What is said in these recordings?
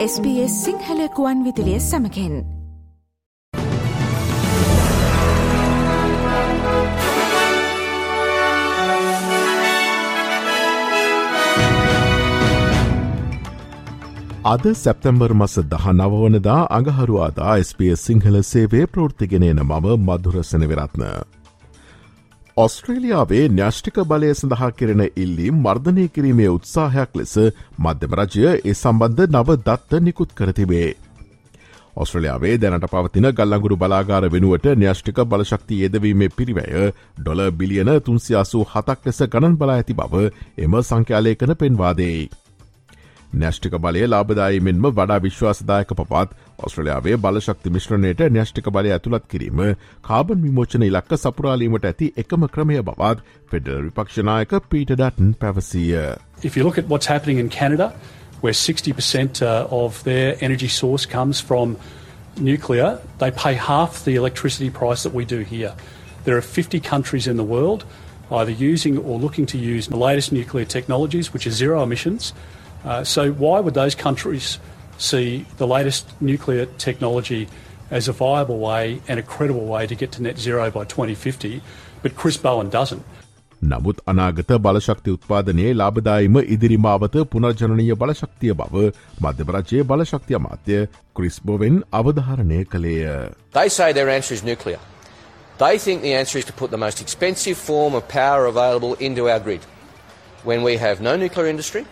SBS සිංහලකුවන් විදිලිය සමකෙන් අද සැප්තැම්බර් මස දහ නවවනදා අඟහරුවාදා SBS සිංහල සේවේ ප්‍රෘතිගෙනන මම මදුරසන විරත්න. ඔස්ට්‍රේලියාවේ න්‍යෂ්ටික බලය සඳහා කෙරෙන ඉල්ලි මර්ධනය කිරීමේ උත්සාහයක් ලෙස මධ්‍යම රජය ඒ සම්බන්ධ නව දත්ත නිකුත් කරතිබේ. ඔස්ට්‍රලියාවේ දැනට පවතින ගල්ලඟුරු බලාගාර වෙනුවට න්‍යෂ්ටික බලශක්ති ඒදවීමේ පිරිවැය ඩොල බිලියන තුන්සියාසූ හතක් ලෙස ගණන් බලා ඇති බව එම සංඛ්‍යාලයකන පෙන්වාදේ. න්‍යෂ්ටික බලය ලාබදායි මෙන්ම වඩා විශ්වාසදායක පපත් ඔස්ට්‍රලයාාවේ බලශක්ති මිශ්‍රණයට න්‍යෂ්ටික බලය ඇතුළත් කිරීම කාබන් විමෝචන ඉලක්ක සපුරාලීමට ඇති එකම ක්‍රමය බවත් පෙඩල් විපක්ෂනායක පීට ඩටන් පැවසීය. If you look at what's happening in Canada, where 60% uh, of their energy source comes from nuclear, they pay half the electricity price that we do here. There are 50 countries in the world either using or looking to use the latest nuclear technologies, which are zero emissions, Uh, so, why would those countries see the latest nuclear technology as a viable way and a credible way to get to net zero by 2050, but Chris Bowen doesn't? නමුත් අනාගත බලශක්ති උත්පාදනයේ ලාබදායිම ඉදිරිමාවත පුනර්ජනනය බලශක්තිය බව මධ්‍යපරජයේ බලශක්තිය අමාත්‍ය ක්‍රිස්බෝවෙන් අවධාරණය කළේය. They say their answer is nuclear. They think the answer is to put the most expensive form of power available into our grid. When we have no nuclear industry,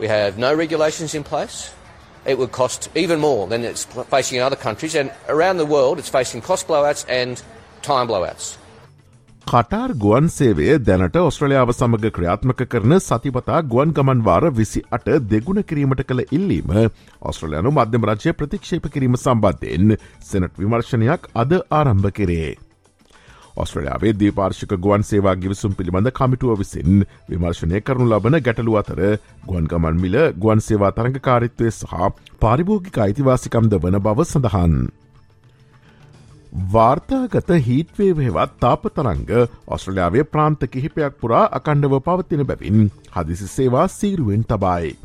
We have no regulations in place. It would cost even more than it's facing in other countries, and around the world, it's facing cost blowouts and time blowouts. Qatar ගුවන් සේවය දැනට ඔස්ට්‍රලියාව සමඟ ක්‍රියාත්මක කරන සතිපතා ගුවන් ගමන් වාර විසි අට දෙගුණ කිරීමට කළ ඉල්ලීම ඔස්ට්‍රලයානු මධ්‍යම රජය ප්‍රතික්ෂේප කිරීම සම්බන්ධයෙන් සෙනට් විමර්ශනයක් අද ආරම්භ කරේ. ඔස්ට්‍රලයාාවේ දීපාර්ශික ගුවන් සේවා ගිවිසුම් පිළිබඳ කමිටුව විසින් විමර්ශනය කරනු ලබන ගැටලු අතර ගුවන්ගමන් මිල ගුවන් සේවා තරඟකාරිත්වය සහ පාරිභෝගික අයිතිවාසිකම්ද වන බව සඳහන්. වාර්තාගත හිටවේ වහෙවත් තාපතරංග ඔස්ට්‍රලයාාවේ ප්‍රාන්ත කිහිපයක් පුරා අකණ්ඩව පවතින බැවින් හදිසි සේවා සීරුවෙන් තබයි.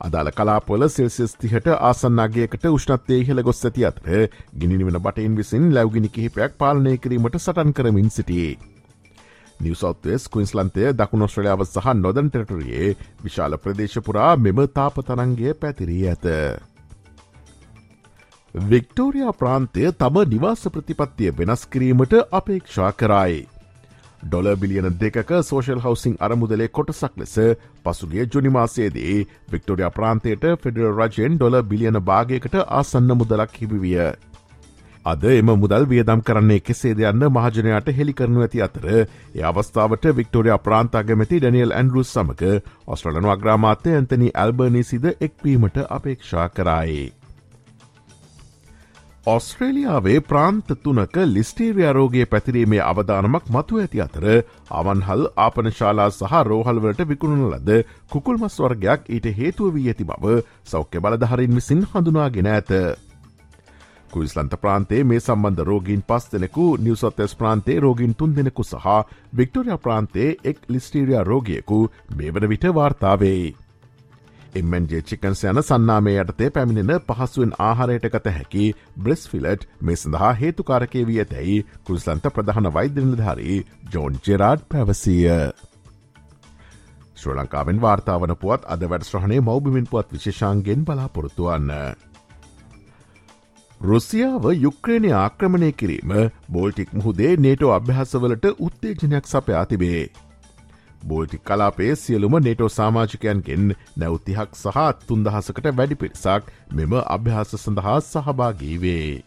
අදාළ කලාපොල සෙල්සිස් තිහට ආසන්නගේකට උෂ්නත්තේ ඉහළ ගොස් ඇති අතර ගිනිනිවන බටයින් විසින් ලැවගිනි කිහිපයක් පාලනය කිරීමට සටන් කරමින් සිටියේ. නිවසෞත්වස් කවින්ස්ලන්තය දකුණොස්ට්‍රලියාව සහ නොදන් ටෙරටරයේ විශාල ප්‍රදේශපුරා මෙම තාපතරන්ගේ පැතිරී ඇත. වික්ටෝරයා ප්‍රාන්තය තම නිවාස ප්‍රතිපත්තිය වෙනස් කිරීමට අපේක්ෂා කරයි. ඩොල බිලියන දෙකක සෝෂල් හවසිං අරමුදලේ කොටසක් ලෙස පසුගේ ජුනිමාසේදී වික්ටෝරිය ප්‍රාන්තයට ෆෙඩරල් රජයෙන් ඩොල බිලියන භාගයකට ආසන්න මුදලක් හිබිවිය. අද එම මුදල් වියදම් කරන්නේ කෙසේ දෙයන්න මහජනයට හෙළි කරනු ඇති අතර ඒ අවස්ථාවට වික්ටෝරිය ප්‍රාන්තාගමැති ඩැනියල් ඇන්ඩරුස් සමක ඔස්ට්‍රලනු අග්‍රාමාත්‍ය ඇන්තනි ඇල්බර්නිසිද එක්වීමට අපේක්ෂා කරයි. ඔස්ට්‍රේලියාවේ ප්‍රාන්ත තුනක ලිස්ටේරිය රෝගය පැතිරීමේ අවධානමක් මතු ඇති අතර අවන්හල් ආපනශාලා සහ රෝහල්වලට විකුණුන ලද කුකුල්මස් වර්ගයක් ඊට හේතුව වී ඇති බව සෞඛ්‍ය බලධහරින් විසින් හඳුනාගෙන ඇත. කුයිස්ලන්ත ප්‍රාන්තේ මේ සම්බන්ධ රෝගීන් පස් දෙනෙකු නිවසොත්තස් ප්‍රාන්තේ රෝගීන් තුන් දෙනෙකු සහ වික්ටෝරිය ප්‍රාන්තේ එක් ලිස්ටීරිය රෝගියකු මේ වන විට වාර්තාවෙයි. එම්මන්ජේ චිකන්ස් යන සන්නාමේ යටතේ පැමිණෙන පහසුවෙන් ආහාරයට ගත හැකි බ්‍රෙස් ෆිලට් මේ සඳහා හේතුකාරකය වී ඇතැයි කුරුසලන්ත ප්‍රධාන වෛද්‍යනිලධාරී ජෝන් ජෙරාඩ් පැවසීය. ශ්‍ර ලංකාවෙන් වාර්තාාවන පුවත් අද වැඩස්්‍රහණය මෞබිමින් පුවත් විශේෂන්ගෙන් බලාපොරොත්තුවන්න. රුසියාව යුක්්‍රේණය ආක්‍රමණය කිරීම බෝල්ටික් මුහුදේ නේටෝ අභ්‍යහසවලට උත්තේජනයක් සපයා තිබේ. බෝල්ටික් කලාපේ සියලුම නේටෝ සාමාජිකයන්ගෙන් නැවතිහක් සහ තුන්දහසකට වැඩි පිරිසක් මෙම අභ්‍යාස සඳහා සහභාගීවේ.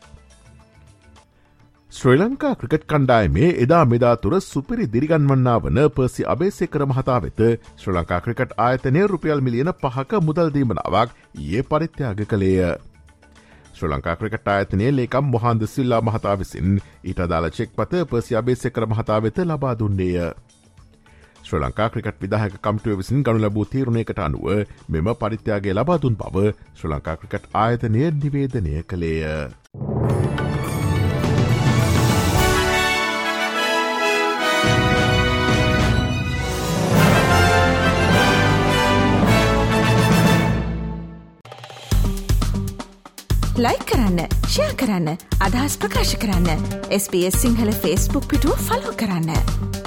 ශ්‍රී ලංකා ක්‍රිකට් කණ්ඩායමේ එදා මෙදා තුර සුපිරි දිරිගන්වන්නා වන පර්සි අබේසේකර මහතා වෙත ශ්‍ර ලංකා ක්‍රිකට් ආයතනය රුපියල් මිලියන පහක මුදල්දීමනාවක් ඒ පරිත්‍යාග කළේය. ශ්‍ර ලංකා ක්‍රිකට ආයතනයේ ලේකම් මොහන්ද සිල්ලා මහතා විසින් ඊට අදාළ චෙක් පත පර්සි අබේසෙකර මහතා වෙත ලබා දුන්නේය. ශ්‍ර ලංකා ක්‍රිකට් විදාහක කම්ටුව විසින් ගනු ලබූ තීරණයකට අනුව මෙම පරිත්‍යයාගේ ලබාදුන් බව ශ්‍ර ලංකා ක්‍රිකට් ආයතනය නිවේදනය කළේය. ලයි කරන්න ෂයා කරන්න අදහස් ප්‍රකාශ කරන්න SBS සිංහල ෆස්බුක් පිටුව ෆලෝ කරන්න.